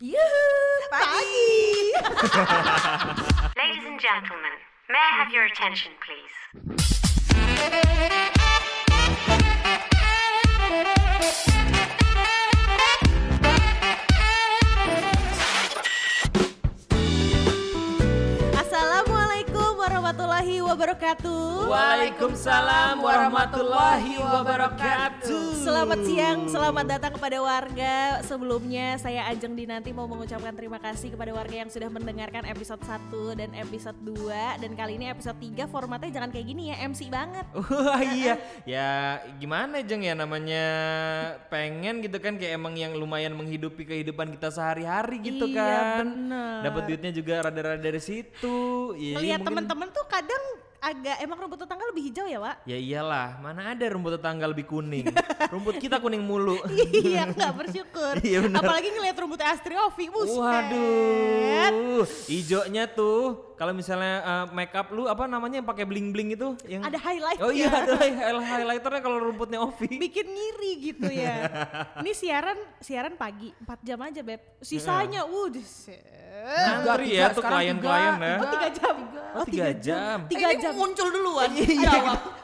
Yuhu, pagi. Ladies and gentlemen, may I have your attention, please? Assalamualaikum warahmatullahi wabarakatuh. Waalaikumsalam warahmatullahi wabarakatuh. Selamat siang, selamat datang kepada warga. Sebelumnya saya Ajeng Dinanti mau mengucapkan terima kasih kepada warga yang sudah mendengarkan episode 1 dan episode 2 dan kali ini episode 3 formatnya jangan kayak gini ya, MC banget. Wah iya, ya gimana Jeng ya namanya pengen gitu kan kayak emang yang lumayan menghidupi kehidupan kita sehari-hari gitu Iya, kan. Dapat duitnya juga rada-rada dari situ. Ya, Lihat mungkin- teman-teman tuh kadang agak emang rumput tetangga lebih hijau ya, Wak? Ya iyalah, mana ada rumput tetangga lebih kuning. rumput kita kuning mulu. iya, nggak bersyukur. Iya, bener. Apalagi ngelihat rumputnya Astri Ovi, buset. Waduh, hijaunya tuh kalau misalnya uh, make up lu apa namanya yang pakai bling bling itu yang Ada highlight Oh iya ya. ada hi- highlighternya kalau rumputnya Ovi. bikin ngiri gitu ya. Ini siaran siaran pagi 4 jam aja beb. Sisanya, uh, set. Ngantri ya tuh klien-klien tiga, ya. Oh tiga jam. Oh, tiga jam. Tiga Eh, ini jam. muncul duluan. Iya,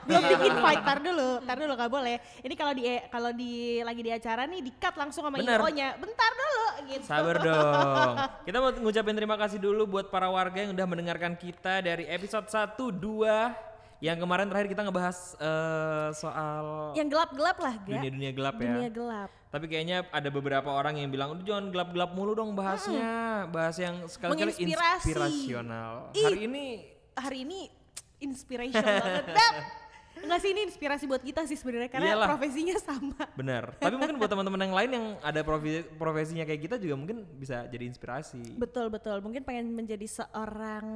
belum di invite, tar dulu, tar dulu gak boleh. Ini kalau di kalau di lagi di acara nih di cut langsung sama Bener. IO-nya. Bentar dulu gitu. Sabar dong. Kita mau ngucapin terima kasih dulu buat para warga yang udah mendengarkan kita dari episode 1, 2 yang kemarin terakhir kita ngebahas eh, soal Yang gelap-gelap lah, Ga. dunia-dunia gelap ya. Dunia gelap. Tapi kayaknya ada beberapa orang yang bilang, udah jangan gelap-gelap mulu dong bahasnya. Bahas yang sekali-kali inspirasional. Ih. Hari ini Hari ini inspiration banget. Enggak sih ini inspirasi buat kita sih sebenarnya karena Iyalah. profesinya sama. benar. Tapi mungkin buat teman-teman yang lain yang ada profi- profesinya kayak kita juga mungkin bisa jadi inspirasi. Betul betul. Mungkin pengen menjadi seorang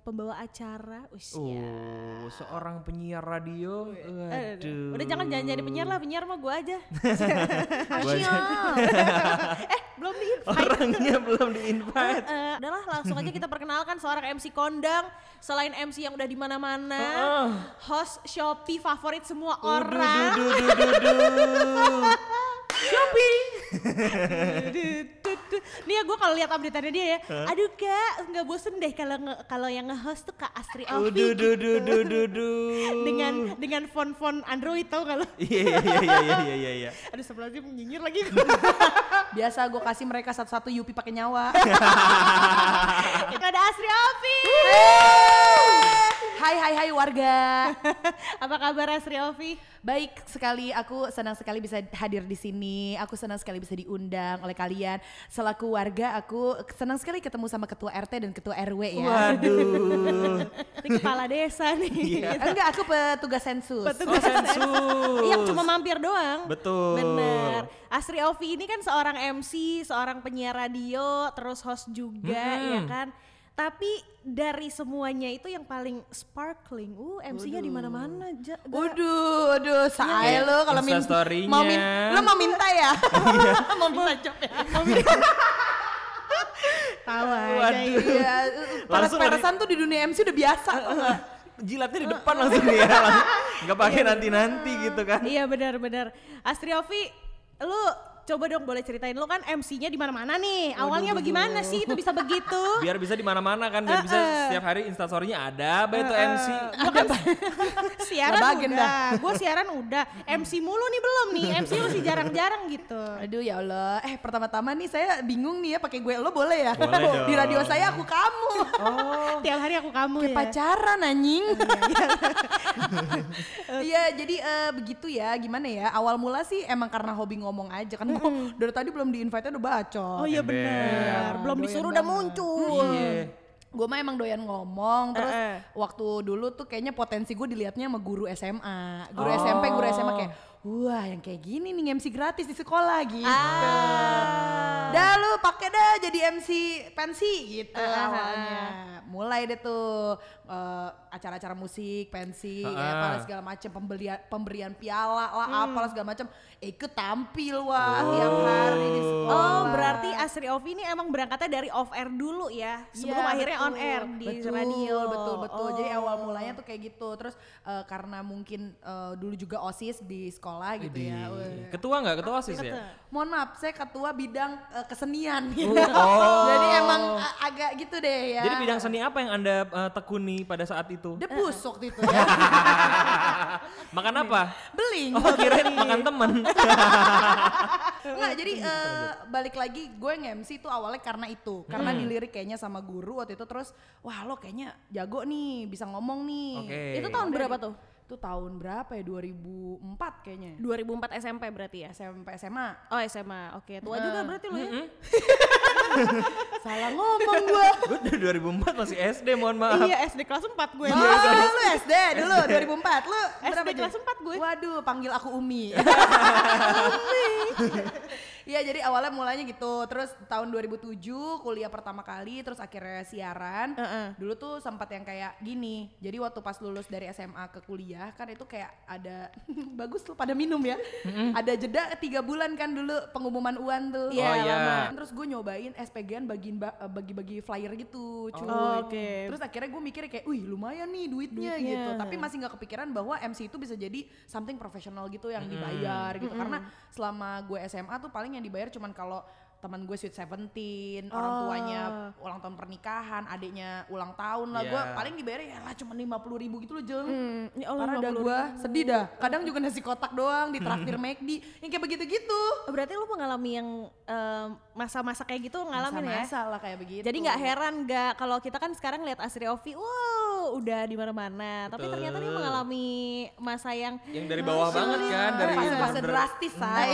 pembawa acara. Usia. Oh, seorang penyiar radio. Waduh. Udah jangan jangan jadi penyiar lah, penyiar mah gua aja. Aja- eh, belum di Orangnya belum di-invite. Eh, udahlah langsung aja kita perkenalkan seorang MC kondang selain MC yang udah di mana-mana Heeh. host Shopee favorit semua Duh, orang. duh, duh, duh, duh. Shopee. Nih ya gue kalau lihat update dia ya. Aduh kak nggak bosen deh kalau nge- kalau yang nge-host tuh kak Astri Duh, Alfi duh, gitu. duh, duh, duh, duh, duh. dengan dengan font-font Android tau lo? Iya, iya, iya, iya, iya, iya, iya. aduh sebelumnya nyinyir lagi. Biasa gue kasih mereka satu-satu Yupi pakai nyawa. kita ada Astri Alfi hai hai hai warga. apa kabar Astri Alfi Baik sekali, aku senang sekali bisa hadir di sini. Aku senang sekali bisa diundang oleh kalian. Selaku warga, aku senang sekali ketemu sama ketua RT dan ketua RW ya. Waduh. ini kepala desa nih Iya. Enggak, aku petugas sensus. Petugas Sensus. Iya cuma mampir doang. Betul. Bener. Asri Ovi ini kan seorang MC, seorang penyiar radio, terus host juga, Hmm. ya kan. Tapi dari semuanya itu yang paling sparkling, uh MC-nya di mana-mana. Ja- ga- Waduh, waduh, saya Iya, lo kalau min- mau min lo mau minta ya? mau minta job ya? Mau minta Tawa aja. Waduh. Iya, Langsung tuh di dunia MC udah biasa. tau nggak? Jilatnya di depan langsung ya. langsung. Nggak pakai nanti-nanti gitu kan. Iya benar-benar. Astri Ovi, lu coba dong boleh ceritain lu kan MC-nya di mana-mana nih. Awalnya bagaimana sih itu bisa begitu? Biar bisa di mana-mana kan, biar bisa setiap hari instastory-nya ada, apa itu MC. Gua kan siaran udah, gue siaran udah, MC mulu nih belum nih, MC masih jarang-jarang gitu. Aduh ya Allah, eh pertama-tama nih saya bingung nih ya pakai gue lo boleh ya? Boleh dong. Di radio saya aku kamu. Oh, Tiap hari aku kamu Kayak ya. pacaran anjing. Iya, jadi eh, begitu ya. Gimana ya? Awal mula sih emang karena hobi ngomong aja kan. Gua dari tadi belum di invite udah bacot. Oh iya Ember. benar, belum doyan disuruh udah banget. muncul. Iya. Gue mah emang doyan ngomong terus Eh, eh. waktu dulu tuh kayaknya potensi gue dilihatnya sama guru SMA. Guru Oh. SMP, guru SMA kayak wah yang kayak gini nih MC gratis di sekolah gitu. Ah. Dah lu pakai dah jadi MC pensi gitu ah, awalnya. Mulai deh tuh eh, acara-acara musik, pensi, Ah, kayak ah. apalah segala macam pembelian pemberian piala lah, Hmm. apalah segala macam. Ikut tampil wah tiap hari di sekolah. Oh berarti Asri Ovi ini emang berangkatnya dari off air dulu ya, sebelum Iya, akhirnya on betul. air di betul, radio. Betul betul. Jadi Oh. awal mulanya tuh kayak gitu. Terus eh, karena mungkin eh, dulu juga osis di sekolah gitu ya. Widih. Weh. Ketua nggak? Ketua OSIS ya? Ketua. Mohon maaf, saya ketua bidang eh, kesenian gitu. Oh. Jadi emang a- agak gitu deh ya. Jadi bidang seni apa yang anda eh, tekuni pada saat itu? debus waktu itu. Makan apa? Beling. Oh kirain makan temen. Enggak, jadi eh, balik lagi gue nge-MC itu awalnya karena itu. Karena Hmm. dilirik kayaknya sama guru waktu itu terus wah lo kayaknya jago nih, bisa ngomong nih. Oke. Itu tahun berapa di- tuh? Itu tahun berapa ya? 2004 kayaknya. 2004 SMP berarti ya? SMP SMA. Oh SMA, oke tua juga berarti lo ya? Salah ngomong gue. Gue dari 2004 masih SD, mohon maaf. Iya SD kelas 4 gue. Oh, lu SD dulu 2004. Lu berapa SD kelas Jun? 4 gue. Waduh, panggil aku Umi. Iya, jadi awalnya mulanya gitu. Terus tahun 2007 kuliah pertama kali, terus akhirnya siaran. Heeh. Dulu tuh sempat yang kayak gini. Jadi waktu pas lulus dari SMA ke kuliah kan itu kayak ada bagus lu pada minum ya. Ada jeda tiga bulan kan dulu pengumuman UAN tuh. Iya, Oh, iya. lama. Terus gue nyobain SPG-an bagiin ba- eh, bagi-bagi flyer gitu, cuy. Oh, oke. Terus akhirnya gue mikirnya kayak, wih lumayan nih duitnya, Duitnya. gitu. Tapi masih nggak kepikiran bahwa MC itu bisa jadi something profesional gitu yang dibayar gitu. Karena selama gue SMA tuh paling yang dibayar cuman kalau teman gue sweet seventeen, orang Oh. tuanya ulang tahun pernikahan, adiknya ulang tahun lah. Gue Iya. paling dibayar ya lah cuma lima puluh ribu gitu loh Jeng. Hmm, ya Allah, Parah dah 50.000. gue, sedih dah. Kadang juga nasi kotak doang, di traktir McD, yang kayak begitu-gitu. Berarti lu mengalami yang em, masa-masa kayak gitu ngalamin ya? Masa-masa lah kayak begitu. Jadi nggak heran nggak kalau kita kan sekarang lihat Asri Ovi, wow udah di mana-mana. Tapi ternyata dia mengalami masa yang Yang dari bawah banget kan, dari fase-fase bener-bener- drastis say.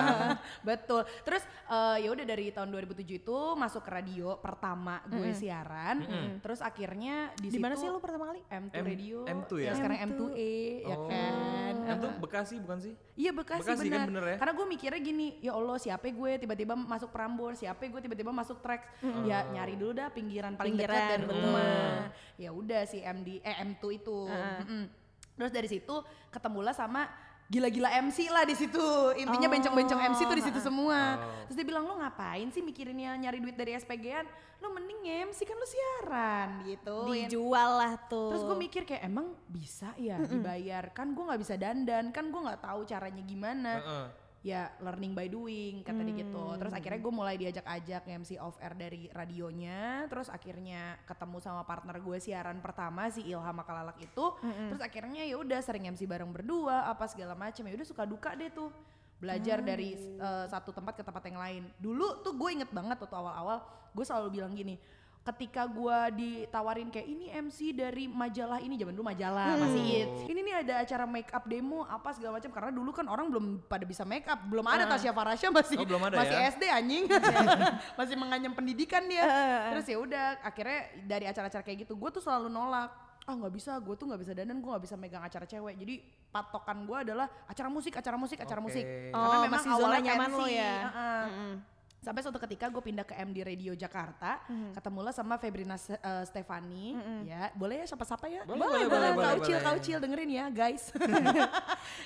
Betul. Terus eh, ya udah dari tahun 2007 itu masuk ke radio pertama gue siaran. Terus akhirnya di di mana situ sih lu pertama kali? M2 M- Radio. M2 ya? Yang sekarang M2E ya Oh. kan. Itu Bekasi bukan sih? Iya Bekasi, Bekasi kan benar. bener ya? Karena gue mikirnya gini, ya Allah siapa gue tiba-tiba masuk Prambors, siapa gue tiba-tiba masuk Trax. Ya nyari dulu dah pinggiran paling dekat Pinggiran, dari betul. rumah. Ya udah si MD eh M2 itu. Mm-mm. Terus dari situ ketemulah sama gila-gila MC lah di situ. Intinya Oh, bencong-bencong MC tuh di situ semua. Oh. Terus dia bilang lo ngapain sih mikirinnya nyari duit dari SPG-an? Lo mending MC kan lo siaran gitu. Dijual lah tuh. Terus gue mikir kayak emang bisa ya dibayar kan gue nggak bisa dandan kan gue nggak tahu caranya gimana Heeh. Ya learning by doing kata dia gitu. Terus akhirnya gue mulai diajak-ajak MC off air dari radionya. Terus akhirnya ketemu sama partner gue siaran pertama si Ilham Makalalak itu. Terus akhirnya ya udah sering MC bareng berdua apa segala macam ya udah suka duka deh tuh. Belajar dari uh, satu tempat ke tempat yang lain. Dulu tuh gue inget banget waktu awal-awal gue selalu bilang gini ketika gua ditawarin kayak ini MC dari majalah ini zaman dulu majalah masih hits. Ini nih ada acara make up demo apa segala macam karena dulu kan orang belum pada bisa make up, belum ada Tasya Farasya masih Oh, belum ada masih ya? SD anjing. masih menganyam pendidikan dia. Terus ya udah akhirnya dari acara-acara kayak gitu gue tuh selalu nolak ah nggak bisa gue tuh nggak bisa dandan gue nggak bisa megang acara cewek jadi patokan gue adalah acara musik acara musik acara Oke. musik Oh, karena memang masih zona awalnya nyaman pensi, lo ya? heeh. Mm-mm. Sampai suatu ketika gue pindah ke MD Radio Jakarta, ketemulah sama Febrina eh, Stefani, ya boleh ya siapa-siapa ya? Boleh, boleh, boleh, boleh, Kaucil, boleh. Kaucil dengerin ya guys.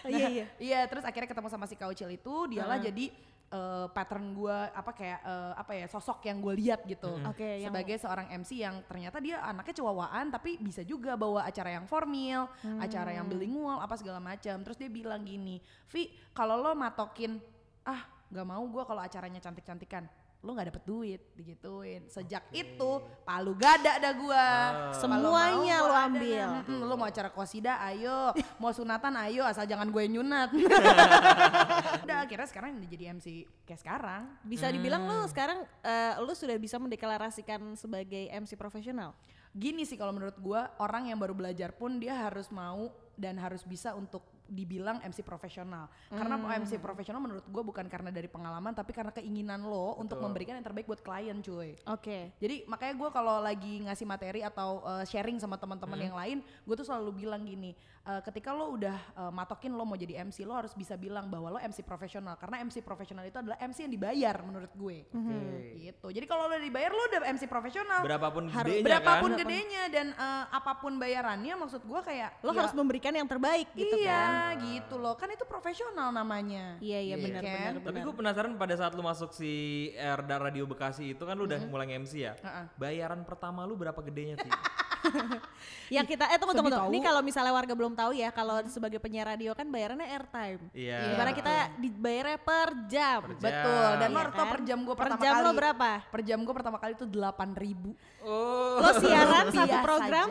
Iya iya. Iya, terus akhirnya ketemu sama si Kaucil itu, dialah jadi eh, pattern gue apa kayak eh, apa ya sosok yang gue lihat gitu Oke, yang- sebagai seorang MC yang ternyata dia anaknya cowawaan tapi bisa juga bawa acara yang formal, acara yang bilingual apa segala macam. Terus dia bilang gini, Vi kalau lo matokin ah nggak mau gue kalau acaranya cantik-cantikan. Lo nggak dapet duit digituin. Sejak itu palu gada dah gua. Kalau Semuanya mau, lo gua ada ambil. dah. Mm, lo mau acara kosida ayo. Mau sunatan ayo asal jangan gue nyunat. Udah akhirnya sekarang udah jadi MC kayak sekarang. Bisa dibilang lu sekarang eh, lu sudah bisa mendeklarasikan sebagai MC profesional. gini sih kalau menurut gua orang yang baru belajar pun dia harus mau dan harus bisa untuk dibilang MC profesional karena MC profesional menurut gua bukan karena dari pengalaman tapi karena keinginan lo untuk memberikan yang terbaik buat klien cuy Oke. Jadi makanya gue kalau lagi ngasih materi atau uh, sharing sama teman-teman yang lain, gue tuh selalu bilang gini, uh, ketika lo udah uh, matokin lo mau jadi MC, lo harus bisa bilang bahwa lo MC profesional karena MC profesional itu adalah MC yang dibayar menurut gue. Gitu. Jadi kalau lo dibayar lo udah MC profesional. Berapapun Harus- gedenya Berapapun kan. gedenya dan uh, apa pun bayarannya, maksud gue kayak Lo ya, harus memberikan yang terbaik gitu iya kan. Gitu loh, kan itu profesional namanya. Iya iya Iya. benar Kan? benar Tapi gue penasaran pada saat lu masuk si Erda Radio Bekasi itu kan lu udah mulai MC ya. Heeh. Bayaran pertama lu berapa gedenya sih? yang kita eh tunggu tunggu. Ini kalau misalnya warga belum tahu ya, kalau sebagai penyiar radio kan bayarannya airtime. Iya. Di mana kita dibayarnya per jam. Per jam. Betul. Dan lo Iya kan? per jam gue Per pertama jam kali. lo berapa? Per jam gue pertama kali itu 8 ribu. Oh. Lo siaran satu program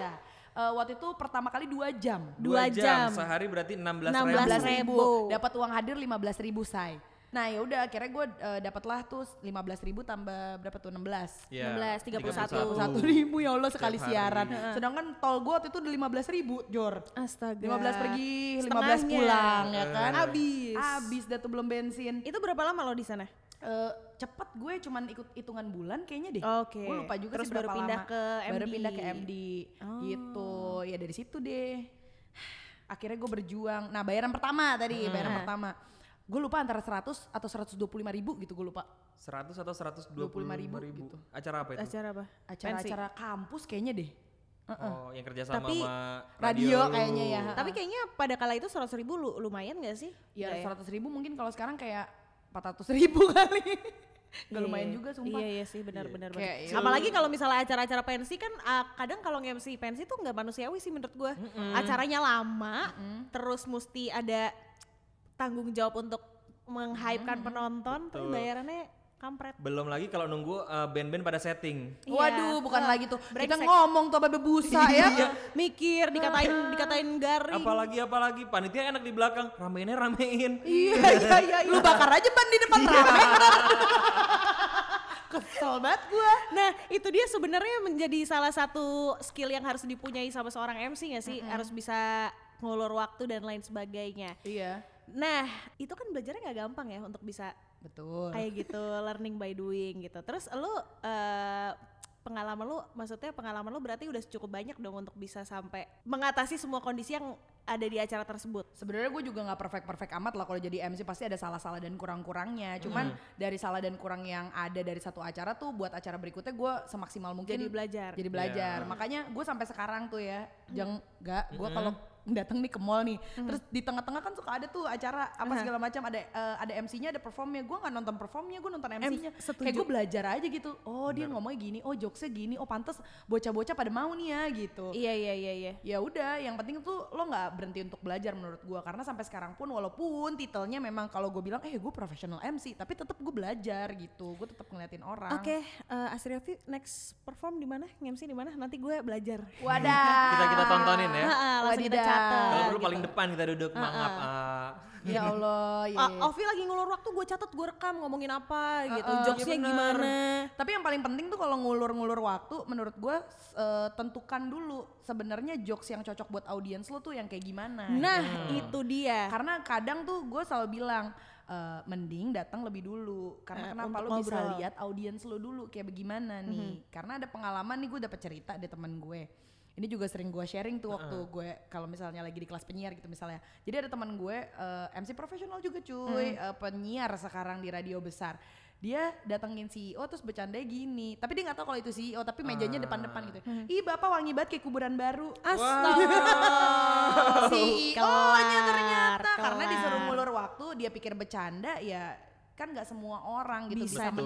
Eh, waktu itu pertama kali dua jam. dua jam. Sehari berarti 16 16 ribu. 15 ribu. Dapat uang hadir 15 ribu say. Nah ya udah akhirnya gue dapatlah tuh 15 ribu tambah berapa tuh 16. Iya, 16, 31. Satu ribu ya Allah sekali Setiap siaran. hari. Sedangkan tol gue waktu itu udah 15 ribu Jor. Astaga. 15 pergi, 15 Setengahnya. pulang ya kan. Abis. Abis dah tuh belum bensin. Itu berapa lama lo di sana? Eh, cepet gue cuman ikut hitungan bulan kayaknya deh. Oke. Gue lupa juga Terus sih baru pindah lama. ke Baru MD. pindah ke MD. Gitu. Ya dari situ deh. Akhirnya gue berjuang. Nah bayaran pertama tadi, bayaran pertama. Gue lupa antara 100 atau 125 ribu gitu gue lupa. 100 atau 125 ribu ribu. gitu. Acara apa itu? Acara apa? Acara-acara kampus kayaknya deh. Oh, yang kerja sama Tapi sama radio lu. kayaknya ya. Tapi kayaknya pada kala itu 100 ribu lu, lumayan gak sih? Ya Nggak 100 ribu mungkin kalau sekarang kayak 400 ribu kali. Gak Iya, lumayan iya. juga sumpah. Iya iya sih benar-benar. Kayak benar. ya Apalagi kalau misalnya acara-acara pensi kan ah, kadang kalau nge-MC pensi tuh nggak manusiawi sih menurut gua. Acaranya lama, terus mesti ada tanggung jawab untuk menghypekan penonton, tapi Betul. bayarannya kampret. Belum lagi kalau nunggu uh, band-band pada setting. Waduh, Iya. bukan Wah, lagi tuh. Kita brengsek. ngomong tuh apa busa ya. Iya, mikir, dikatain dikatain garing. Apalagi apalagi panitia enak di belakang, rameinnya ramein. Iya, iya, iya. Lu bakar aja ban di depan rame. Kesel banget gua. Nah, itu dia sebenarnya menjadi salah satu skill yang harus dipunyai sama seorang MC nggak sih? Harus bisa ngulur waktu dan lain sebagainya. Iya. Nah, itu kan belajarnya nggak gampang ya untuk bisa Betul. kayak gitu, learning by doing gitu. Terus lu eh, pengalaman lu, maksudnya pengalaman lu berarti udah cukup banyak dong untuk bisa sampai mengatasi semua kondisi yang ada di acara tersebut. Sebenarnya gue juga nggak perfect perfect amat lah kalau jadi MC pasti ada salah-salah dan kurang-kurangnya. Cuman dari salah dan kurang yang ada dari satu acara tuh buat acara berikutnya gue semaksimal mungkin Jadi belajar. Jadi belajar. Makanya gue sampai sekarang tuh ya, jangan nggak gue kalau datang nih ke mall nih, terus di tengah-tengah kan suka ada tuh acara apa segala macam ada eh, ada MC-nya, ada performnya. Gue nggak nonton performnya, gue nonton MC-nya. setuju. Kayak gue belajar aja gitu. Oh dia ngomongnya gini, oh jokesnya gini, oh pantas bocah-bocah pada mau nih ya gitu Iya iya iya iya. ya udah yang penting tuh lo nggak berhenti untuk belajar menurut gua karena sampai sekarang pun walaupun titelnya memang kalau gue bilang eh gue profesional MC tapi tetap gue belajar gitu gue tetap ngeliatin orang Oke, eh Asriofi next perform di mana? MC di mana? Nanti gue belajar. wadah Kita kita tontonin ya. Ah, Wadidaw. Catat. Kalau perlu gitu. paling depan kita duduk mangap. ah. ya Allah ya, Ah, Ovi lagi ngulur waktu gue catat gue rekam ngomongin apa gitu Uh-uh. jokesnya bener. gimana tapi yang paling penting tuh kalau ngulur-ngulur waktu menurut gue tentukan dulu sebenarnya jokes yang cocok buat audiens lo tuh yang kayak gimana nah itu dia karena kadang tuh gue selalu bilang eh, mending datang lebih dulu karena Eh, kenapa lo bisa lihat audiens lo dulu kayak bagaimana nih karena ada pengalaman nih gue dapet cerita dari teman gue ini juga sering gue sharing tuh waktu gue kalau misalnya lagi di kelas penyiar gitu misalnya. Jadi ada teman gue eh, MC profesional juga cuy eh, penyiar sekarang di radio besar. Dia datengin CEO terus bercandanya gini. Tapi dia nggak tahu kalau itu CEO tapi mejanya depan-depan gitu. Ih bapak wangi banget kayak kuburan baru. Astaga. CEO-nya Kelar, ternyata. Karena kelar. disuruh ngulur waktu dia pikir bercanda ya kan nggak semua orang gitu Bisa bisa,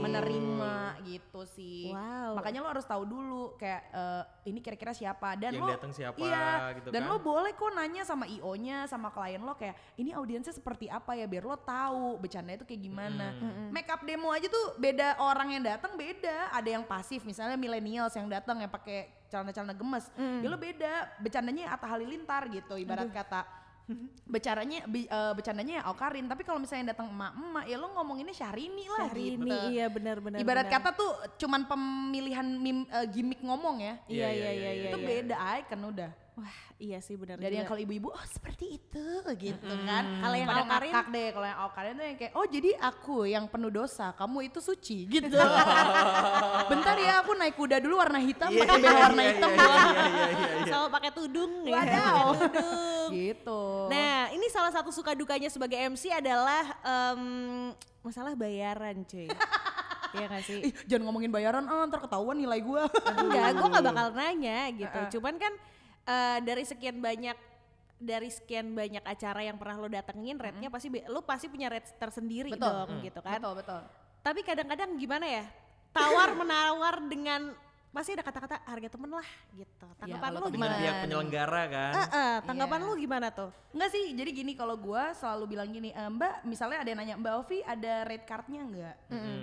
menerima gitu sih. Wow. makanya lo harus tahu dulu kayak eh, ini kira-kira siapa dan Yang lo datang siapa, iya gitu dan kan. lo boleh kok nanya sama io-nya sama klien lo kayak ini audiensnya seperti apa ya? Biar lo tahu bercanda itu kayak gimana. Make up demo aja tuh beda orang yang datang beda. Ada yang pasif misalnya millennials yang datang yang pakai celana-celana gemes. Ya lo beda bercandanya Atta Halilintar gitu ibarat kata bercaranya bi- eh, bercandanya ya Aukarin tapi kalau misalnya datang emak-emak ya lo ngomonginnya Syahrini lah Hari gitu ini iya benar-benar ibarat benar. kata tuh cuman pemilihan mim, eh, gimmick ngomong ya iya iya iya iya itu iya. beda icon udah wah iya sih benar dari yang kalau ibu-ibu oh seperti itu gitu kan Kalau yang ngakak deh kalau yang Aukarin tuh yang kayak oh jadi aku yang penuh dosa kamu itu suci gitu bentar ya aku naik kuda dulu warna hitam Iya, pakai iya, warna iya, hitam iya, iya, iya, iya, iya. sama pakai tudung ya. Wadaw. Tudung. gitu Nah, ini salah satu suka dukanya sebagai MC adalah em, masalah bayaran, cuy. Iya gak sih? Ih, jangan ngomongin bayaran ah ntar ketahuan nilai gua Enggak, gue gak bakal nanya gitu. Cuman kan eh, dari sekian banyak dari sekian banyak acara yang pernah lo datengin, rate-nya pasti be- lo pasti punya rate tersendiri Betul. dong gitu kan. betul betul Tapi kadang-kadang gimana ya? Tawar menawar dengan pasti ada kata-kata harga temen lah gitu. Tanggapan kalau lu gimana? pihak penyelenggara kan. Eh, eh, tanggapan Iya. lu gimana tuh? Enggak sih, jadi gini kalau gua selalu bilang gini, "Eh, Mbak, misalnya ada yang nanya, Mbak Ovi ada red cardnya enggak?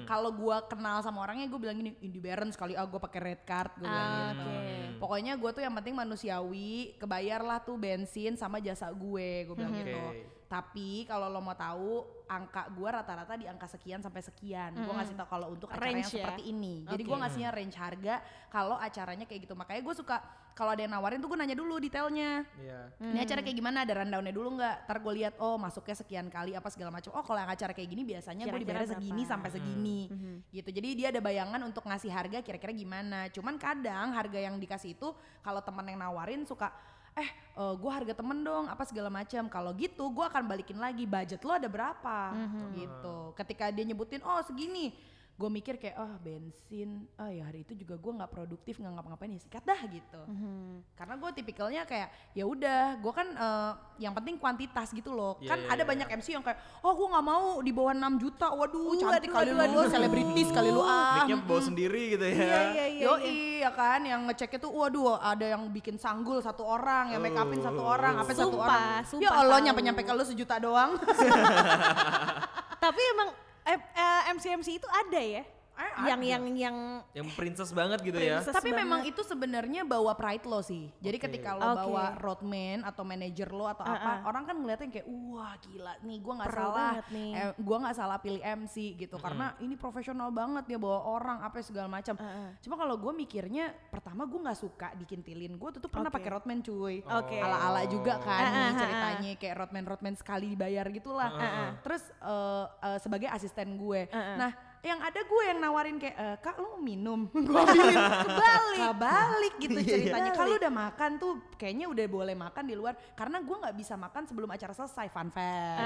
Kalau gua kenal sama orangnya, gue bilang gini, Indie Barons kali ah gue pakai red card, gue bilang Ah, gitu. oke. Pokoknya gue tuh yang penting manusiawi, kebayar lah tuh bensin sama jasa gue, gue bilang gitu. Oke. Tapi kalau lo mau tahu, angka gua rata-rata di angka sekian sampai sekian. Gue ngasih tau kalau untuk acara Range yang ya? seperti ini. Jadi Oke. gue ngasihnya range harga kalau acaranya kayak gitu. Makanya gue suka kalau ada yang nawarin tuh gue nanya dulu detailnya. Iya. Ini acara kayak gimana? Ada rundownnya dulu nggak? Ntar gue lihat oh masuknya sekian kali apa segala macam. Oh kalau yang acara kayak gini biasanya gue dibayar segini sampai segini gitu. Jadi dia ada bayangan untuk ngasih harga kira-kira gimana. Cuman kadang harga yang dikasih itu kalau teman yang nawarin suka eh gue harga temen dong apa segala macam. Kalau gitu gue akan balikin lagi. Budget lo ada berapa? Gitu. Ketika dia nyebutin oh segini gue mikir kayak oh bensin oh ya hari itu juga gue nggak produktif nggak ngapa-ngapain ya sikat dah gitu karena gue tipikalnya kayak ya udah gue kan eh, yang penting kuantitas gitu loh Iya, kan iya, ada iya. banyak MC yang kayak oh gue nggak mau di bawah 6 juta waduh Uh, cantik aduh, kali aduh, lu selebritis kali lu ah Mic-nya bawa sendiri gitu ya. Iya, iya, iya. Yoi, ya kan yang ngeceknya tuh waduh ada yang bikin sanggul satu orang, yang make upin satu orang, apa satu orang. sumpah ya Allah tahu. nyampe-nyampe ke lu sejuta doang. Tapi emang eh, eh, MC-MC itu ada ya? Yang ada. yang yang Yang princess banget gitu ya. Princess Tapi banget. memang itu sebenarnya bawa pride lo sih. Jadi Oke. ketika lo Oke. bawa roadman atau manajer lo atau apa, orang kan ngeliatnya kayak wah gila nih gua nggak salah, nih. eh, gua nggak salah pilih MC gitu karena ini profesional banget dia bawa orang apa segala macam. Cuma kalau gue mikirnya pertama gue nggak suka dikintilin. Gue tuh, tuh pernah Oke. pakai roadman cuy. Oke. Ala-ala juga kan Ah, ah, nih ah, ceritanya kayak roadman roadman sekali dibayar gitulah. Terus eh, eh, sebagai asisten gue. Nah yang ada gue yang nawarin kayak "Eh, kak lo mau minum gue ambilin kebalik kebalik gitu ceritanya kalau udah makan tuh kayaknya udah boleh makan di luar karena gue nggak bisa makan sebelum acara selesai fun fact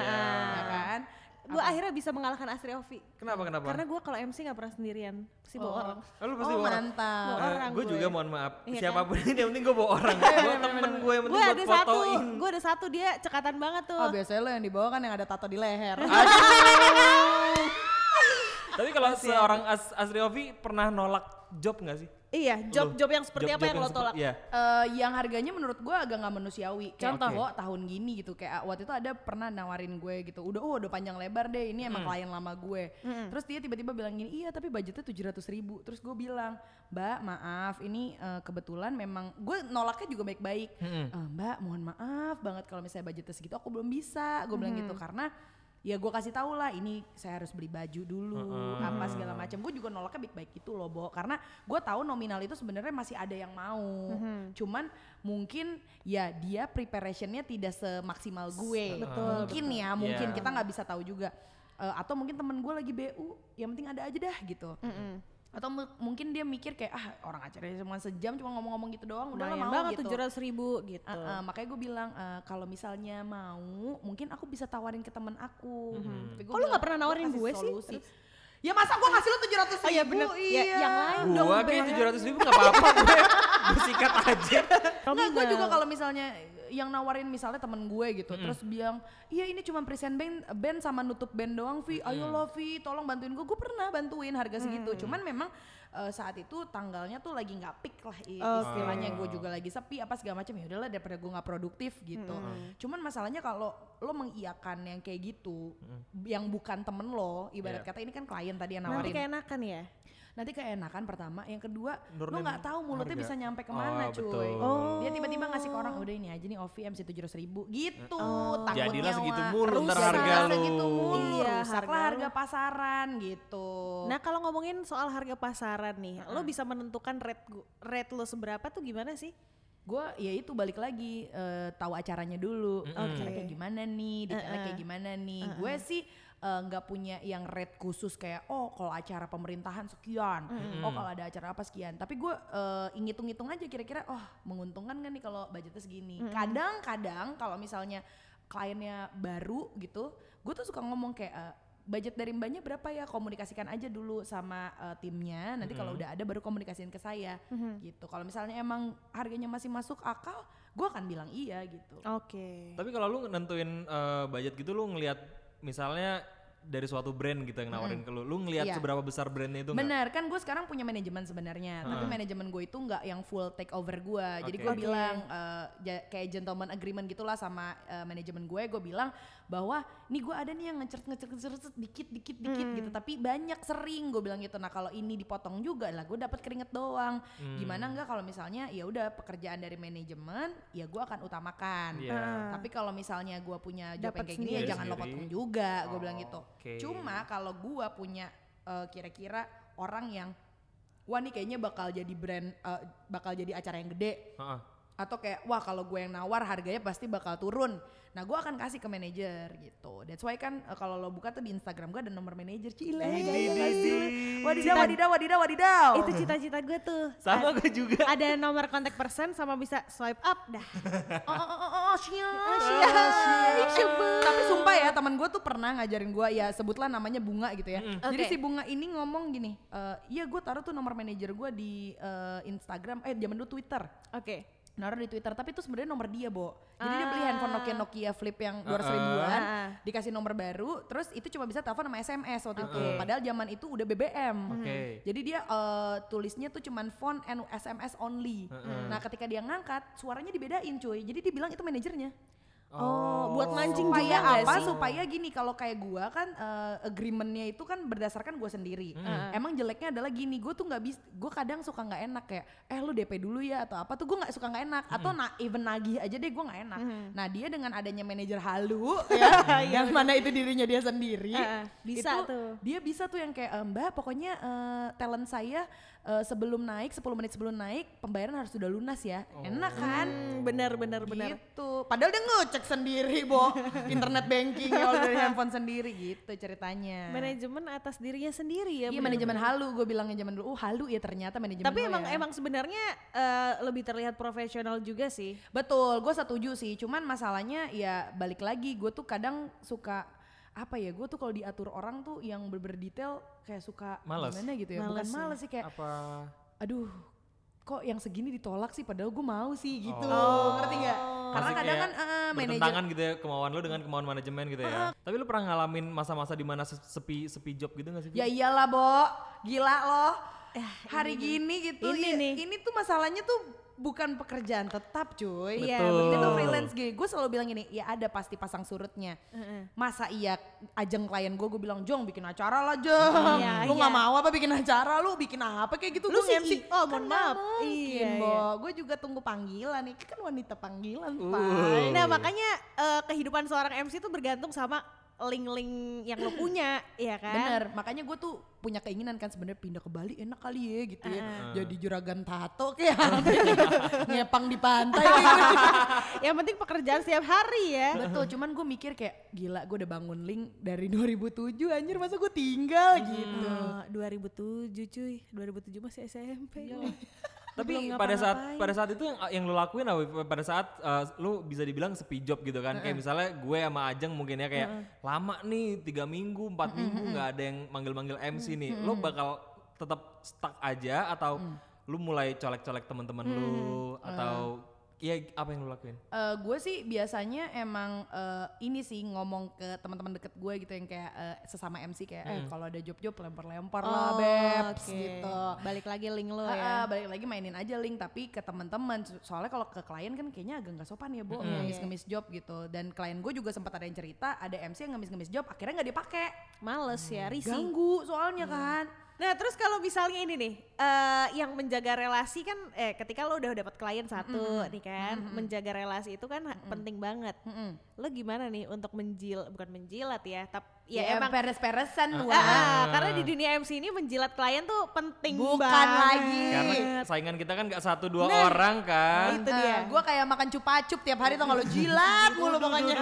ya kan gue akhirnya bisa mengalahkan Astri Ovi. Kenapa kenapa? Karena gue kalau MC nggak pernah sendirian, pasti bawa Oh. orang. Oh, lu pasti oh bawa orang. mantap Bawa orang gue gue. juga mohon maaf. Iya Siapa pun ini yang penting gue bawa orang. gue temen gue yang Gue penting ada buat satu, fotoin. gue ada satu dia cekatan banget tuh. oh biasanya lo yang dibawa kan yang ada tato di leher Tapi kalau seorang As Asri Ovi pernah nolak job gak sih? Iya, job-job yang seperti apa Job-job yang lo seperti- tolak? Iya. Eh, yang harganya menurut gue agak nggak manusiawi. Contoh. "Wo, tahun gini gitu kayak waktu itu ada pernah nawarin gue gitu. Udah oh udah panjang lebar deh. Ini emang klien lama gue. Terus dia tiba-tiba bilang gini, "Iya, tapi budgetnya 700 ribu Terus gue bilang, "Mbak, maaf, ini eh, kebetulan memang gue nolaknya juga baik-baik. "Eh, mbak, mohon maaf banget kalau misalnya budgetnya segitu aku belum bisa." Gue bilang gitu karena ya gue kasih tau lah ini saya harus beli baju dulu apa segala macam gue juga nolaknya baik-baik gitu loh Bo. Karena gue tahu nominal itu sebenarnya masih ada yang mau. Cuman mungkin ya dia preparationnya tidak semaksimal gue. Betul, mungkin ya mungkin Iya. kita nggak bisa tahu juga. Eh, atau mungkin temen gue lagi BU yang penting ada aja dah gitu atau mu- mungkin dia mikir kayak ah orang acaranya cuma sejam cuma ngomong-ngomong gitu doang udah lah mau banget gitu tujuh ratus ribu gitu. Uh, uh, makanya gue bilang uh, kalau misalnya mau mungkin aku bisa tawarin ke temen aku. Gua Kok lu bilang, nggak pernah nawarin gue sih? solusi. Ya masa gue ngasih lu tujuh ratus ribu? Oh iya bener. Ya, yang lain dong. Gua kayak tujuh ratus ribu gak apa-apa gue. Gue sikat aja. Enggak, gue juga kalau misalnya yang nawarin misalnya temen gue gitu, terus bilang, iya ini cuma present band, band sama nutup band doang, Vi. Ayo lo Vi, tolong bantuin gue. Gue pernah bantuin harga segitu. Cuman memang eh, saat itu tanggalnya tuh lagi nggak pick lah istilahnya. Gue juga lagi sepi apa segala macam. Ya udahlah daripada gue nggak produktif gitu. Cuman masalahnya kalau lo mengiyakan yang kayak gitu yang bukan temen lo ibarat Iya. kata ini kan klien tadi yang Nanti nawarin. keenakan ya. Nanti keenakan pertama yang kedua lo Nurunin nggak tahu mulutnya harga. bisa nyampe ke mana Oh, cuy betul. Oh. dia tiba-tiba ngasih ke orang udah ini aja nih Ovi MC tujuh ribu gitu Oh. takut Jadilah nyawa. segitu mulu ntar harga lu. segitu mulu Iya, rusaklah harga harga lu. pasaran gitu Nah kalau ngomongin soal harga pasaran nih, lo bisa menentukan rate rate lo seberapa tuh gimana sih? gue ya itu balik lagi eh, tahu acaranya dulu Oke. Acaranya kayak gimana nih detailnya kayak gimana nih gue sih eh, nggak punya yang rate khusus kayak oh kalau acara pemerintahan sekian oh kalau ada acara apa sekian. Tapi gue eh, ngitung-ngitung aja kira-kira oh menguntungkan gak nih kalau budgetnya segini. Kadang-kadang kalau misalnya kliennya baru gitu gue tuh suka ngomong kayak eh, budget dari mbaknya berapa ya? Komunikasikan aja dulu sama eh, timnya. Nanti kalau udah ada baru komunikasiin ke saya gitu. Kalau misalnya emang harganya masih masuk akal gue akan bilang iya gitu. Oke. Tapi kalau lu nentuin eh, budget gitu lu ngelihat misalnya dari suatu brand gitu yang nawarin ke lu. Lu ngelihat Iya. seberapa besar brandnya itu nggak? Bener kan gue sekarang punya manajemen sebenarnya, tapi manajemen gue itu nggak yang full take over gue. Jadi Oke. gue Oke. bilang eh, ja- kayak gentleman agreement gitulah sama eh, manajemen gue. Gue bilang bahwa nih gue ada nih yang ngecert ngecert ngecert dikit dikit dikit gitu, tapi banyak sering gue bilang gitu. Nah kalau ini dipotong juga lah, gue dapat keringet doang. Gimana enggak kalau misalnya ya udah pekerjaan dari manajemen, ya gue akan utamakan. Iya. Tapi kalau misalnya gue punya job kayak gini ya jangan lo potong juga, gue bilang gitu. oke. Cuma kalau gua punya eh, kira-kira orang yang wah nih kayaknya bakal jadi brand eh, bakal jadi acara yang gede Heeh. Atau kayak wah kalau gue yang nawar harganya pasti bakal turun. Nah gue akan kasih ke manajer gitu. That's why kan eh, kalau lo buka tuh di Instagram gue ada nomor manajer Cile. Wadidaw, wadidaw, wadidaw, wadidaw. Itu cita-cita gue tuh. Sama gue juga. Ada nomor kontak person sama bisa swipe up dah. Oh, oh, oh, oh, oh, siap. siap. Tapi sumpah ya teman gue tuh pernah ngajarin gue ya sebutlah namanya Bunga gitu ya. Jadi si Bunga ini ngomong gini, eh, iya gue taruh tuh nomor manajer gue di eh, Instagram, eh zaman dulu Twitter. Oke. Naruh di Twitter tapi itu sebenarnya nomor dia Bo. Jadi dia beli handphone Nokia Nokia flip yang dua Ah. ribuan Ah. dikasih nomor baru terus itu cuma bisa telepon sama SMS waktu itu. Oke. padahal zaman itu udah BBM Oke. jadi dia eh, tulisnya tuh cuman phone and SMS only. Nah ketika dia ngangkat suaranya dibedain cuy. Jadi dia bilang itu manajernya Oh, buat mancing supaya juga apa? sih? supaya gini kalau kayak gua kan eh, agreementnya itu kan berdasarkan gua sendiri. Emang jeleknya adalah gini gue tuh nggak bisa gue kadang suka nggak enak kayak eh lu DP dulu ya atau apa tuh gue nggak suka nggak enak. Atau na even nagih aja deh gue nggak enak. Nah dia dengan adanya manajer halu ya yang mana itu dirinya dia sendiri Heeh, bisa itu tuh. dia bisa tuh yang kayak "Eh, mbak pokoknya eh, talent saya eh, sebelum naik 10 menit sebelum naik pembayaran harus sudah lunas ya enak kan Hmm, benar benar benar. Gitu. Padahal dia ngecek sendiri, Bo. Internet banking ya dari handphone sendiri gitu ceritanya. Manajemen atas dirinya sendiri ya. Iya manajemen halu gue bilangnya zaman dulu. Oh halu ya ternyata manajemen Tapi emang ya. emang sebenarnya eh, lebih terlihat profesional juga sih. Betul, gue setuju sih. Cuman masalahnya ya balik lagi gue tuh kadang suka apa ya gue tuh kalau diatur orang tuh yang bener detail kayak suka Males. gimana gitu ya bukan Males ya. males sih kayak Apa? aduh kok yang segini ditolak sih padahal gue mau sih gitu Oh. ngerti nggak karena kadang kan eh, manajer bertentangan gitu ya kemauan lu dengan kemauan manajemen gitu ya. Tapi lu pernah ngalamin masa-masa di mana se- sepi sepi job gitu gak sih? Ya iyalah, Bo. Gila loh. Hari gini gitu. Ini ya, nih. Ini tuh masalahnya tuh bukan pekerjaan tetap, cuy. Iya, Betul. Ini tuh freelance gini. Gue selalu bilang gini, ya ada pasti pasang surutnya. Masa iya ajeng klien gue, gue bilang, Jong bikin acara lah, Jong. Iya, lu iya. nggak mau apa bikin acara, lu bikin apa kayak gitu. Lu sih, nge-MC. oh, Kan mohon maaf. Mungkin, Iya, Bo. iya. Gue juga tunggu panggilan nih. Kan wanita panggilan, Uh. Pak. Nah makanya eh, kehidupan seorang MC itu bergantung sama link-link yang lo punya, ya kan? Bener, makanya gue tuh punya keinginan kan sebenarnya pindah ke Bali enak kali ya gitu ya. Jadi juragan tato kayak ngepang di pantai. Yang penting pekerjaan setiap hari ya. Betul, cuman gue mikir kayak gila gue udah bangun link dari 2007 anjir masa gue tinggal gitu. Oh, 2007 cuy, 2007 masih SMP. Tapi pada saat pada saat itu yang yang lu lakuin apa? Pada saat uh, lu bisa dibilang sepi job gitu kan? Kayak misalnya gue sama Ajeng mungkin ya kayak lama nih tiga minggu empat minggu nggak ada yang manggil-manggil MC nih. Lu bakal tetap stuck aja atau lu mulai colek-colek teman-teman lu atau iya apa yang lu lakuin? gue sih biasanya emang eh, ini sih ngomong ke teman-teman deket gue gitu yang kayak eh, sesama MC kayak eh kalau ada job-job lempar-lempar lah Oh, bebs oke. gitu. Balik lagi link lo Ah, ya. ah, balik lagi mainin aja link tapi ke teman-teman So- soalnya kalau ke klien kan kayaknya agak nggak sopan ya bu ngemis-ngemis job gitu dan klien gue juga sempat ada yang cerita ada MC yang ngemis-ngemis job akhirnya nggak dipakai Males ya, risih. ganggu soalnya kan Nah terus kalau misalnya ini nih, eh yang menjaga relasi kan, eh ketika lo udah dapat klien satu nih kan, menjaga relasi itu kan ha- penting banget. Lo gimana nih untuk menjil, bukan menjilat ya, tapi ya, emang peres-peresan Ah, Wak. ah, karena di dunia MC ini menjilat klien tuh penting Bukan banget. lagi. Karena saingan kita kan nggak satu dua Nah, orang kan. itu dia. gue kayak makan cupa-cup tiap hari tuh kalau jilat mulu pokoknya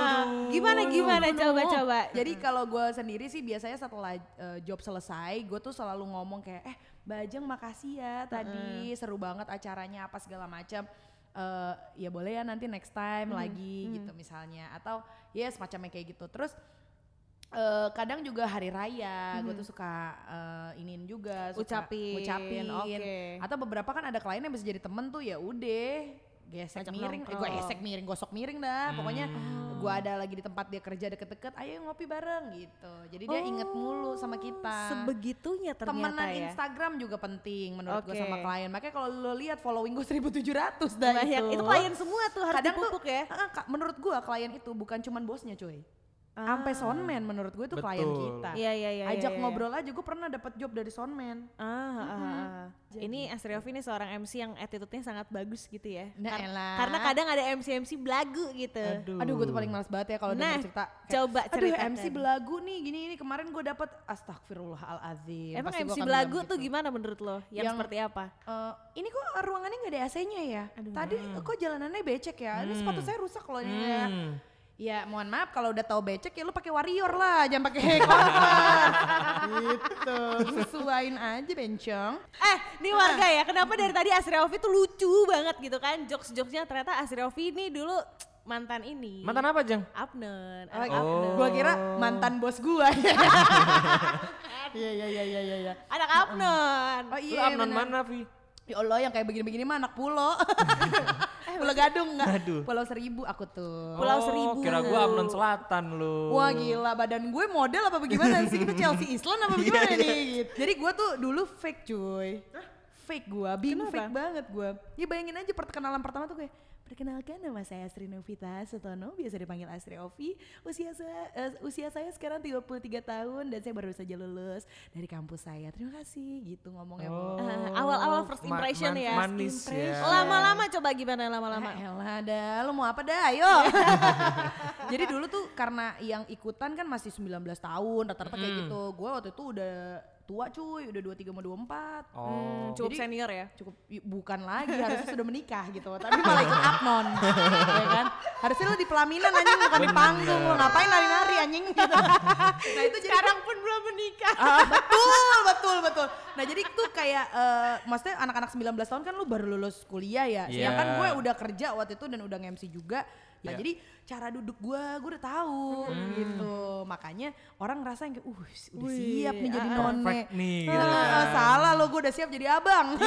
Gimana gimana coba coba. Jadi kalau gue sendiri sih biasanya setelah eh, job selesai, gue tuh selalu ngomong kayak, eh Bajeng makasih ya tadi seru banget acaranya apa segala macam. Eh, ya boleh ya nanti next time lagi gitu misalnya atau ya semacamnya kayak gitu. Terus eh, kadang juga hari raya, gue tuh suka eh, iniin juga, suka Ucapin, ngucapin. oke. Atau beberapa kan ada klien yang bisa jadi temen tuh ya udah gesek Ajak miring, eh, gue gesek miring, gosok miring dah. Pokoknya Hmm. gue ada lagi di tempat dia kerja deket-deket, ayo ngopi bareng gitu. Jadi dia inget mulu sama kita. Sebegitunya ternyata Temenan ya. Instagram juga penting menurut gue Oke. sama klien. Makanya kalau lo lihat following gue 1700 dah Banyak. itu. Itu klien semua tuh harus Kadang tuh, dipupuk ya. ah, Kak, menurut gue klien itu bukan cuman bosnya cuy. Sampai soundman menurut gue itu klien Betul. kita. Iya, iya, iya, Ajak iya, iya. ngobrol aja, gue pernah dapat job dari soundman. Ah, ah, ah, ah. Ini Astri Ovi ini seorang MC yang attitude-nya sangat bagus gitu ya. Nah, Kar- elah. karena kadang ada MC-MC belagu gitu. Aduh. Aduh, gue tuh paling males banget ya kalau Nah, denger cerita. coba Aduh, ceritakan. MC belagu nih, gini ini kemarin gue dapet astagfirullahalazim. Emang Pasti MC belagu bilang tuh gitu. gimana menurut lo? Yang, Yang- seperti apa? Eh, ini kok ruangannya nggak ada AC-nya ya? Tadi kok jalanannya becek ya? Ini sepatu saya rusak loh ini ya. Hmm. Ya mohon maaf kalau udah tahu becek ya lu pakai warrior lah, jangan pakai converse. gitu. Sesuaiin aja bencong. Eh, ini warga ya, kenapa dari tadi Astri Ovi tuh lucu banget gitu kan? Jokes-jokesnya ternyata Astri Ovi ini dulu mantan ini. Mantan apa, Jeng? Apnen. Oh, Oh. Apnen. Gua kira mantan bos gua. Iya iya iya iya iya. iya. Anak Apnen. Oh Lu iya. Amnon bener. mana, Vi? Ya Allah yang kayak begini-begini mah anak pulau. eh pulau gadung enggak? Aduh. Pulau seribu aku tuh. Pulau Oh, Seribu. kira gua Amnon Selatan lu. Wah gila badan gue model apa bagaimana sih? Itu Chelsea Island apa bagaimana Iya, nih? Gitu. Jadi gue tuh dulu fake cuy. Fake gue, Kenapa? fake banget gue. Ya bayangin aja perkenalan pertama tuh kayak Perkenalkan nama saya Astri Novita Sutono, biasa dipanggil Astri Ovi. Usia saya, eh, usia saya sekarang 33 tahun dan saya baru saja lulus dari kampus saya. Terima kasih gitu ngomongnya. Bu. Oh, Ah, awal-awal first ma- impression man- ya. Manis ya. Lama-lama coba gimana lama-lama? Ah, elah dah, lu mau apa dah, ayo. Jadi dulu tuh karena yang ikutan kan masih 19 tahun, rata-rata kayak gitu. Gue waktu itu udah tua cuy, udah 23 mau 24. Oh. Cukup Jadi- senior ya. Cukup bukan lagi, harusnya sudah menikah gitu. Tapi malah ikut apnon, ya kan? Harusnya lu di pelaminan anjing bukan di panggung. Ngapain lari-lari anjing gitu. Nah itu jadi Sekarang pun belum menikah. betul betul betul nah jadi tuh kayak eh, maksudnya anak-anak 19 tahun kan lu baru lulus kuliah ya Iya. sedangkan gue udah kerja waktu itu dan udah nge-MC juga nah Iya. jadi cara duduk gue gue udah tahu gitu makanya orang ngerasa yang kayak uh udah Wih, siap nih jadi ah, none perfect nih, Ah, gitu ah, kan. salah lo gue udah siap jadi abang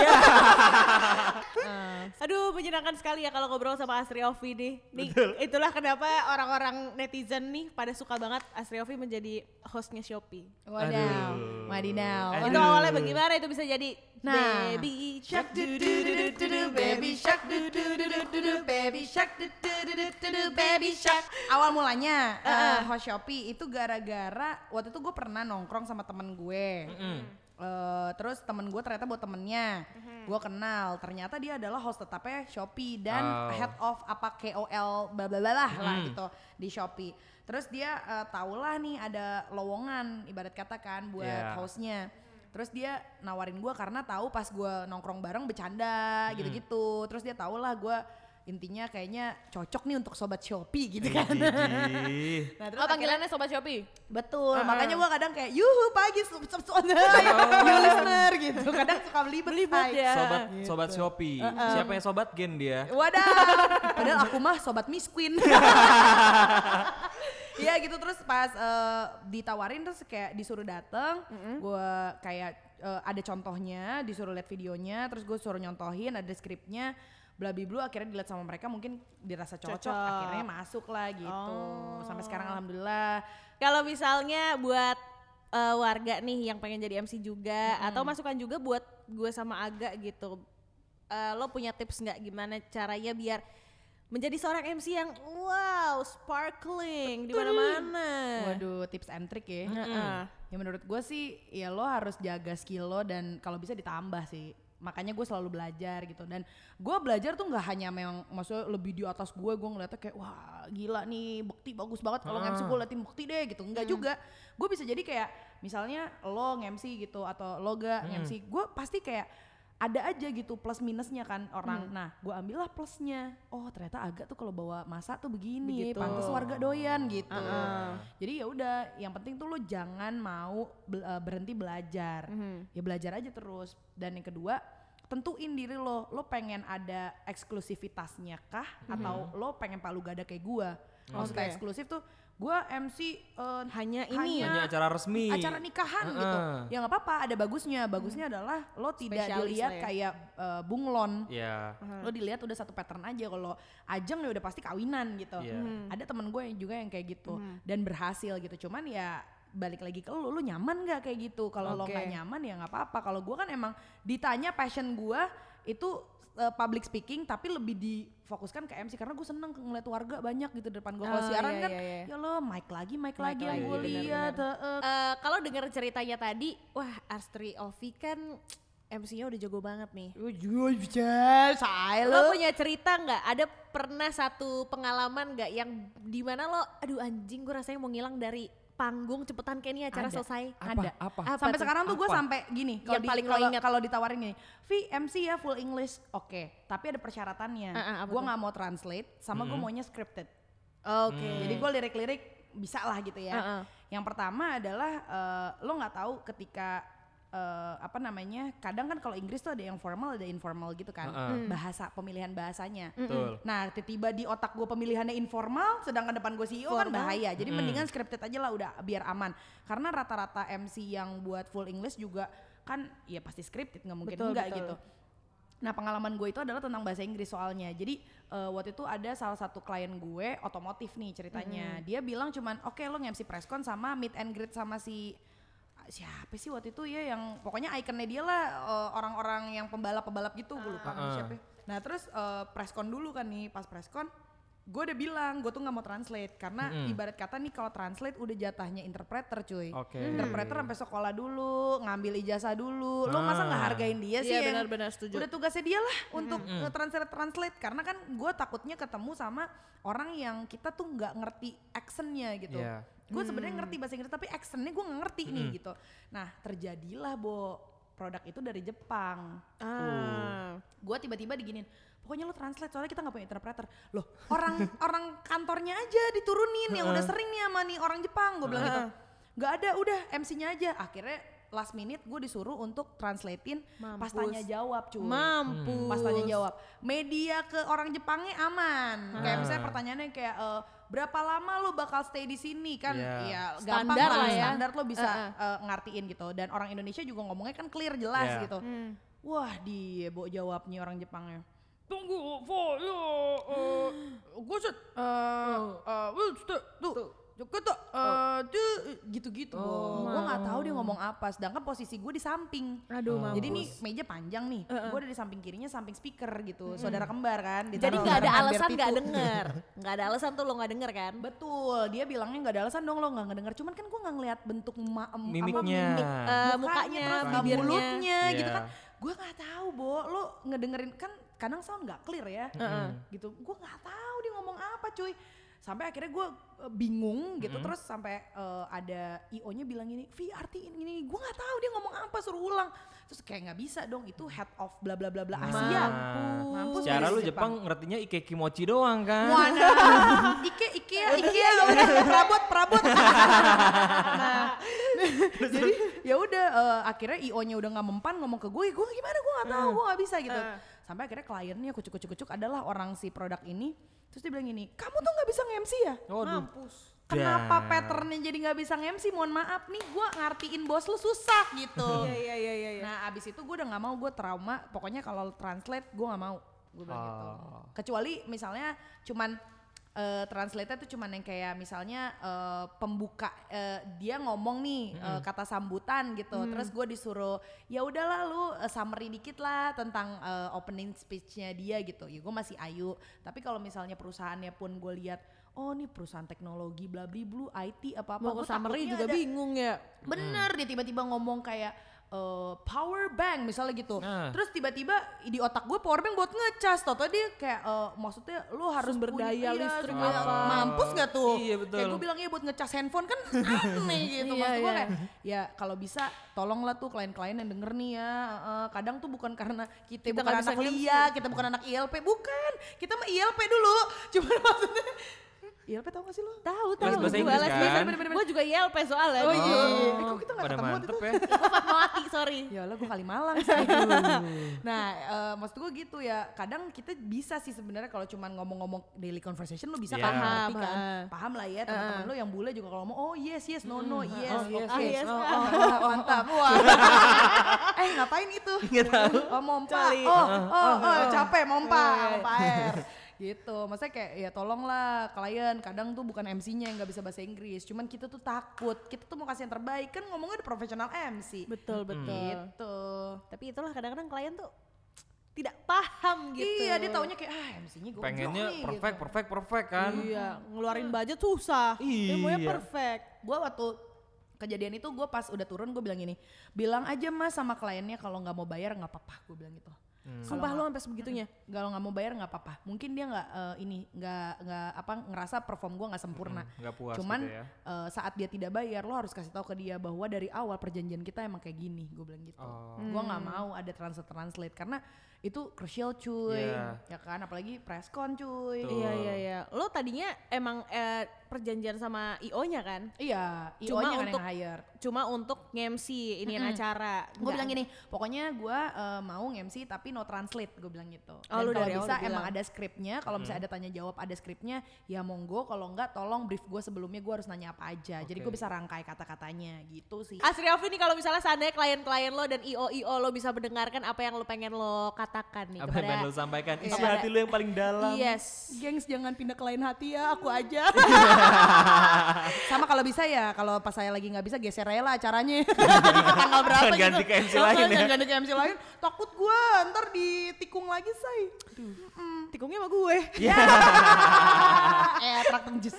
Aduh menyenangkan sekali ya kalau ngobrol sama Astri Ovi nih. nih itulah kenapa orang-orang netizen nih pada suka banget Astri Ovi menjadi hostnya Shopee. Wadaw wadidaw Aduh. Itu awalnya bagaimana itu bisa jadi Nah. baby Shark do do do do do do baby shark do do do do do do baby shark do do do do do do baby shark. Awal mulanya eh, host Shopee itu gara-gara waktu itu gue pernah nongkrong sama temen gue. Eh, terus temen gue ternyata buat temennya, gue kenal. Ternyata dia adalah host tetapnya Shopee dan Oh. head of apa KOL bla bla bla lah lah gitu di Shopee. Terus dia eh, tahulah nih ada lowongan ibarat kata kan buat Yeah. hostnya. Terus dia nawarin gue karena tahu pas gue nongkrong bareng bercanda gitu-gitu. Terus dia tahu lah gue intinya kayaknya cocok nih untuk sobat Shopee gitu kan. Idih. nah, terus Oh panggilannya Sobat Shopee? Betul, makanya gue kadang kayak yuhu pagi sub sub sub you listener gitu. Kadang suka belibet Belibet ya. Sobat sobat Shopee. Siapa yang sobat Gen dia? Wadah, padahal aku mah sobat Miss Queen. Iya gitu terus pas eh, ditawarin terus kayak disuruh dateng, gue kayak eh, ada contohnya, disuruh lihat videonya, terus gue suruh nyontohin, ada skripnya, bla bla akhirnya dilihat sama mereka mungkin dirasa cocok, Cocok. akhirnya masuk lah gitu. Sampai sekarang alhamdulillah. Kalau misalnya buat eh, warga nih yang pengen jadi MC juga atau masukan juga buat gue sama Aga gitu. Eh, lo punya tips nggak gimana caranya biar menjadi seorang MC yang wow sparkling di mana-mana. Waduh, tips and trick ya. Heeh. Ya menurut gue sih ya lo harus jaga skill lo dan kalau bisa ditambah sih. Makanya gue selalu belajar gitu. Dan gue belajar tuh nggak hanya memang maksudnya lebih di atas gue gue ngeliatnya kayak wah gila nih bukti bagus banget. Kalau nge-MC gue liatin bukti deh gitu. Enggak juga. Gue bisa jadi kayak misalnya lo nge-MC gitu atau lo gak nge-MC gue pasti kayak ada aja gitu plus minusnya kan orang. Nah, gue ambillah plusnya. Oh, ternyata agak tuh kalau bawa masa tuh begini, Begitu. pantas warga doyan gitu. Heeh. Jadi ya udah, yang penting tuh lo jangan mau bel- eh, berhenti belajar. Ya belajar aja terus. Dan yang kedua, tentuin diri lo, lo pengen ada eksklusivitasnya kah atau lo pengen palu gada kayak gua. Maksudnya Oke. eksklusif tuh gue MC eh, Hanya ini ya? Hanya acara resmi. acara nikahan gitu. Heeh. Ya nggak apa-apa, ada bagusnya. Bagusnya adalah lo tidak Spesialis dilihat ya. kayak eh, bunglon. Iya. Lo dilihat udah satu pattern aja kalau ajeng ya udah pasti kawinan gitu. Iya. Ada temen gue yang juga yang kayak gitu dan berhasil gitu. Cuman ya balik lagi ke lu, lu nyaman gak kayak gitu? Kalau lo Oke. nggak nyaman ya nggak apa-apa. Kalau gue kan emang ditanya passion gue itu eh, public speaking tapi lebih difokuskan ke MC karena gue seneng ngeliat warga banyak gitu depan gue. Kalau Oh, siaran iya, kan iya, iya. ya lo mic lagi, mic, Mic lagi yang gue lihat. kalau dengar ceritanya tadi, wah Astri Ovi kan MC-nya udah jago banget nih. Saya Lo lo. punya cerita nggak? Ada pernah satu pengalaman nggak yang di mana lo, aduh anjing gue rasanya mau ngilang dari panggung cepetan kayak ini acara Ada. selesai. Ada. Apa? Apa sampai tuh? sekarang tuh gue Apa? sampai gini Yang kalau di- paling kalau kalau ditawarin gini V MC ya full English oke tapi ada persyaratannya Ah, ah, apa gue nggak mau translate sama gue maunya scripted Oke. jadi gue lirik-lirik bisa lah gitu ya Ah, ah. yang pertama adalah eh, lo nggak tahu ketika eh, apa namanya kadang kan kalau Inggris tuh ada yang formal ada informal gitu kan Ah, ah. bahasa pemilihan bahasanya Betul. Nah, tiba-tiba di otak gue pemilihannya informal, sedangkan depan gue CEO kan Formal. bahaya. Jadi mendingan scripted aja lah udah biar aman. Karena rata-rata MC yang buat full English juga kan ya pasti scripted nggak mungkin Betul, enggak betul. gitu. Nah pengalaman gue itu adalah tentang bahasa Inggris soalnya. Jadi eh, waktu itu ada salah satu klien gue otomotif nih ceritanya. Dia bilang cuman oke lo nge-MC presscon sama meet and greet sama si siapa sih waktu itu ya yang pokoknya ikonnya dia lah eh, orang-orang yang pembalap-pembalap gitu gue lupa Ah. siapa. Nah terus eh, presscon dulu kan nih pas presscon gue udah bilang gue tuh nggak mau translate karena Mm-mm. ibarat kata nih kalau translate udah jatahnya interpreter cuy. Oke. Interpreter sampai sekolah dulu, ngambil ijazah dulu. Lo masa nggak Ah. hargain dia sih Iya yang benar-benar setuju. udah tugasnya dia lah untuk translate translate karena kan gue takutnya ketemu sama orang yang kita tuh nggak ngerti accentnya gitu. Iya. Gue sebenarnya ngerti bahasa Inggris tapi accentnya gue nggak ngerti nih gitu. Nah terjadilah bo produk itu dari Jepang. Ah. Gue tiba-tiba diginin, pokoknya lo translate soalnya kita nggak punya interpreter. Loh orang orang kantornya aja diturunin yang udah sering nih sama nih orang Jepang. Gue bilang gitu. Gak ada, udah MC-nya aja. Akhirnya last minute gue disuruh untuk translatein pas Mampus. tanya jawab cuy. Mampus. Pas tanya jawab. Media ke orang Jepangnya aman. Kayak misalnya pertanyaannya kayak eh, berapa lama lo bakal stay di sini kan? Iya. Ya Standar gampang lah lah ya. Standar lo bisa Heeh. eh, ngartiin gitu. Dan orang Indonesia juga ngomongnya kan clear jelas Iya. gitu. Hmm. Wah dia bawa jawabnya orang Jepangnya. Tunggu, Vo, yo, uh, gue set, uh, uh, will stay, tuh, kita, uh, tuh, gitu-gitu. Oh. gue nggak tahu dia ngomong apa. Sedangkan posisi gue di samping. Aduh, mampus. Jadi nih meja panjang nih, gue ada di samping kirinya samping speaker gitu, saudara kembar kan. Jadi nggak ada alasan nggak denger, nggak ada alasan tuh lo nggak denger kan? Betul, dia bilangnya nggak ada alasan dong lo nggak ngedenger. Cuman kan gue nggak ngeliat bentuk ma- em- apa, Mimiknya. mimik, Eh, mukanya, terus bibirnya. mulutnya gitu Iya. kan. Gue nggak tahu, Bo. Lo ngedengerin kan kadang sound nggak clear ya. Gitu. Gue nggak tahu dia ngomong apa, cuy. Sampai akhirnya gue bingung gitu terus sampai eh, ada IO-nya bilang gini, "Vi, artiin gini." Gue nggak tahu dia ngomong apa, suruh ulang. Terus kayak nggak bisa dong, itu head of bla bla bla bla Asia. Mampus Secara dari lu Jepang ngertinya Ike Kimochi doang kan? Mana? Ike, Ikea, Ikea, udah perabot, perabot. nah, jadi ya udah eh, akhirnya IO-nya udah nggak mempan ngomong ke gue, gue gimana gue nggak tahu, gue nggak bisa gitu. Sampai akhirnya kliennya kucuk-kucuk-kucuk adalah orang si produk ini. Terus dia bilang gini, kamu tuh nggak bisa nge-MC ya? Waduh. Kenapa Damn. patternnya jadi nggak bisa nge-MC? Mohon maaf nih, gue ngartiin bos lu susah gitu. Iya iya iya iya. Nah abis itu gue udah nggak mau, gue trauma. Pokoknya kalau translate gue nggak mau. Gue bilang gitu. Oh. Kecuali misalnya cuman eh translate tuh cuman yang kayak misalnya eh, pembuka eh, dia ngomong nih eh, kata sambutan gitu. Terus gue disuruh ya udahlah lu eh, summary dikit lah tentang eh, opening speech-nya dia gitu. Ya gue masih ayu. Tapi kalau misalnya perusahaannya pun gue lihat oh nih perusahaan teknologi bla bla blu IT apa apa Mau ke summary juga bingung ya. Bener dia tiba-tiba ngomong kayak eh, power bank misalnya gitu. Nah. Terus tiba-tiba di otak gue power bank buat ngecas. Toto dia kayak eh, maksudnya lu harus Sumber punya- daya iya, listrik sumber- apa. Mampus gak tuh? Iya, betul. Kayak gue bilang ya buat ngecas handphone kan aneh gitu. Iya, Maksud gue iya. kayak ya kalau bisa tolonglah tuh klien-klien yang denger nih ya. eh, kadang tuh bukan karena kita, Kita bukan anak lia, kita bukan anak ILP, bukan. Kita mah ILP dulu. Cuma maksudnya ILP tau gak sih lo? Tahu Les tahu. bahasa Gua Inggris les kan? bahasa Inggris. Gua juga ILP soalnya. Oh iya, dulu. eh, kok kita gak pada ketemu waktu itu? ya. Gua Fatmawati, sorry. Ya lah gue kali Malang sih. nah, eh, maksud gue gitu ya. Kadang kita bisa sih sebenarnya kalau cuman ngomong-ngomong daily conversation lo bisa Iya. kan ngerti Paham, kan. ah. Paham lah ya teman-teman lo yang bule juga kalau ngomong oh yes yes no no yes oh, yes, oke. yes. Oh, oh, oh, mantap. Wah. eh ngapain itu? Nggak tahu. Oh mompa. Oh, oh, oh, capek mompa, Iya. mompa air. Gitu, maksudnya kayak ya tolonglah klien kadang tuh bukan MC-nya yang nggak bisa bahasa Inggris, cuman kita tuh takut, kita tuh mau kasih yang terbaik kan ngomongnya di profesional MC. Betul betul. Gitu. Tapi itulah kadang-kadang klien tuh tidak paham gitu. Iya, dia taunya kayak ah MC-nya gue Pengennya perfect, perfect, perfect kan. Iya, ngeluarin budget susah. Dia maunya Iya. perfect. Gue waktu kejadian itu gue pas udah turun gue bilang gini, bilang aja mas sama kliennya kalau nggak mau bayar nggak apa-apa, gue bilang gitu. Sumpah lu sampai sebegitunya. Kalau nggak mau bayar nggak apa-apa. Mungkin dia nggak eh, ini nggak nggak apa ngerasa perform gue nggak sempurna. Hmm, nggak puas Cuman gitu ya. eh, saat dia tidak bayar, lo harus kasih tahu ke dia bahwa dari awal perjanjian kita emang kayak gini. Gue bilang gitu. Oh. Gue nggak mau ada translate translate karena itu crucial cuy, Iya. ya kan? Apalagi presscon cuy. Tuh. Iya iya iya. Lo tadinya emang eh, perjanjian sama IO-nya kan? Iya, Cuma IO-nya kan untuk- yang hire. Cuma untuk nge-MC ini acara. Gue bilang gini, pokoknya gue eh, mau nge-MC tapi no translate, gue bilang gitu. Oh, Dan lu kalau bisa emang bilang. ada skripnya, kalau misalnya ada tanya jawab ada skripnya, ya monggo. Kalau enggak, tolong brief gue sebelumnya gue harus nanya apa aja. Jadi gue bisa rangkai kata-katanya gitu sih. Asri Alfi nih kalau misalnya seandainya klien-klien lo dan IO-IO lo bisa mendengarkan apa yang lo pengen lo katakan nih Apa yang kepada pengen lo sampaikan? Isi kepada- hati lo yang paling dalam. Yes. Gengs jangan pindah ke lain hati ya, aku aja. Sama kalau bisa ya, kalau pas saya lagi nggak bisa geser aja lah acaranya. Tanggal berapa gitu. ganti ke MC lain ya. Ganti ke MC lain. Takut gue ntar ditikung lagi say. Tikungnya sama gue. eh, traktor jus.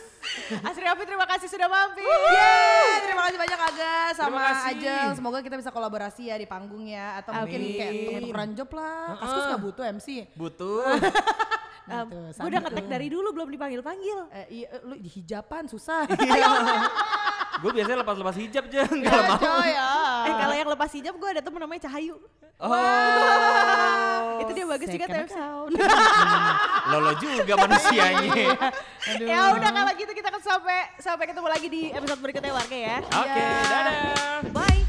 Asri Alfi terima kasih sudah mampir. Yeay, terima kasih banyak Aga sama. Ajeng. Semoga kita bisa kolaborasi ya di panggung ya atau mungkin kayak tuker-tukeran job lah. Kaskus nggak butuh MC. Butuh. Um, Gitu, gue Sandi udah tuh. ngetek dari dulu belum dipanggil-panggil. Eh, iya, lu di hijapan susah. gue biasanya lepas-lepas hijab aja, enggak Ya, mau. coy, ya. Eh kalau yang lepas hijab gue ada temen namanya Cahayu. Oh. Itu dia bagus juga Second time sound. Lolo juga manusianya. ya udah kalau gitu kita akan sampai sampai ketemu lagi di episode berikutnya warga ya. Oke, dadah. Bye.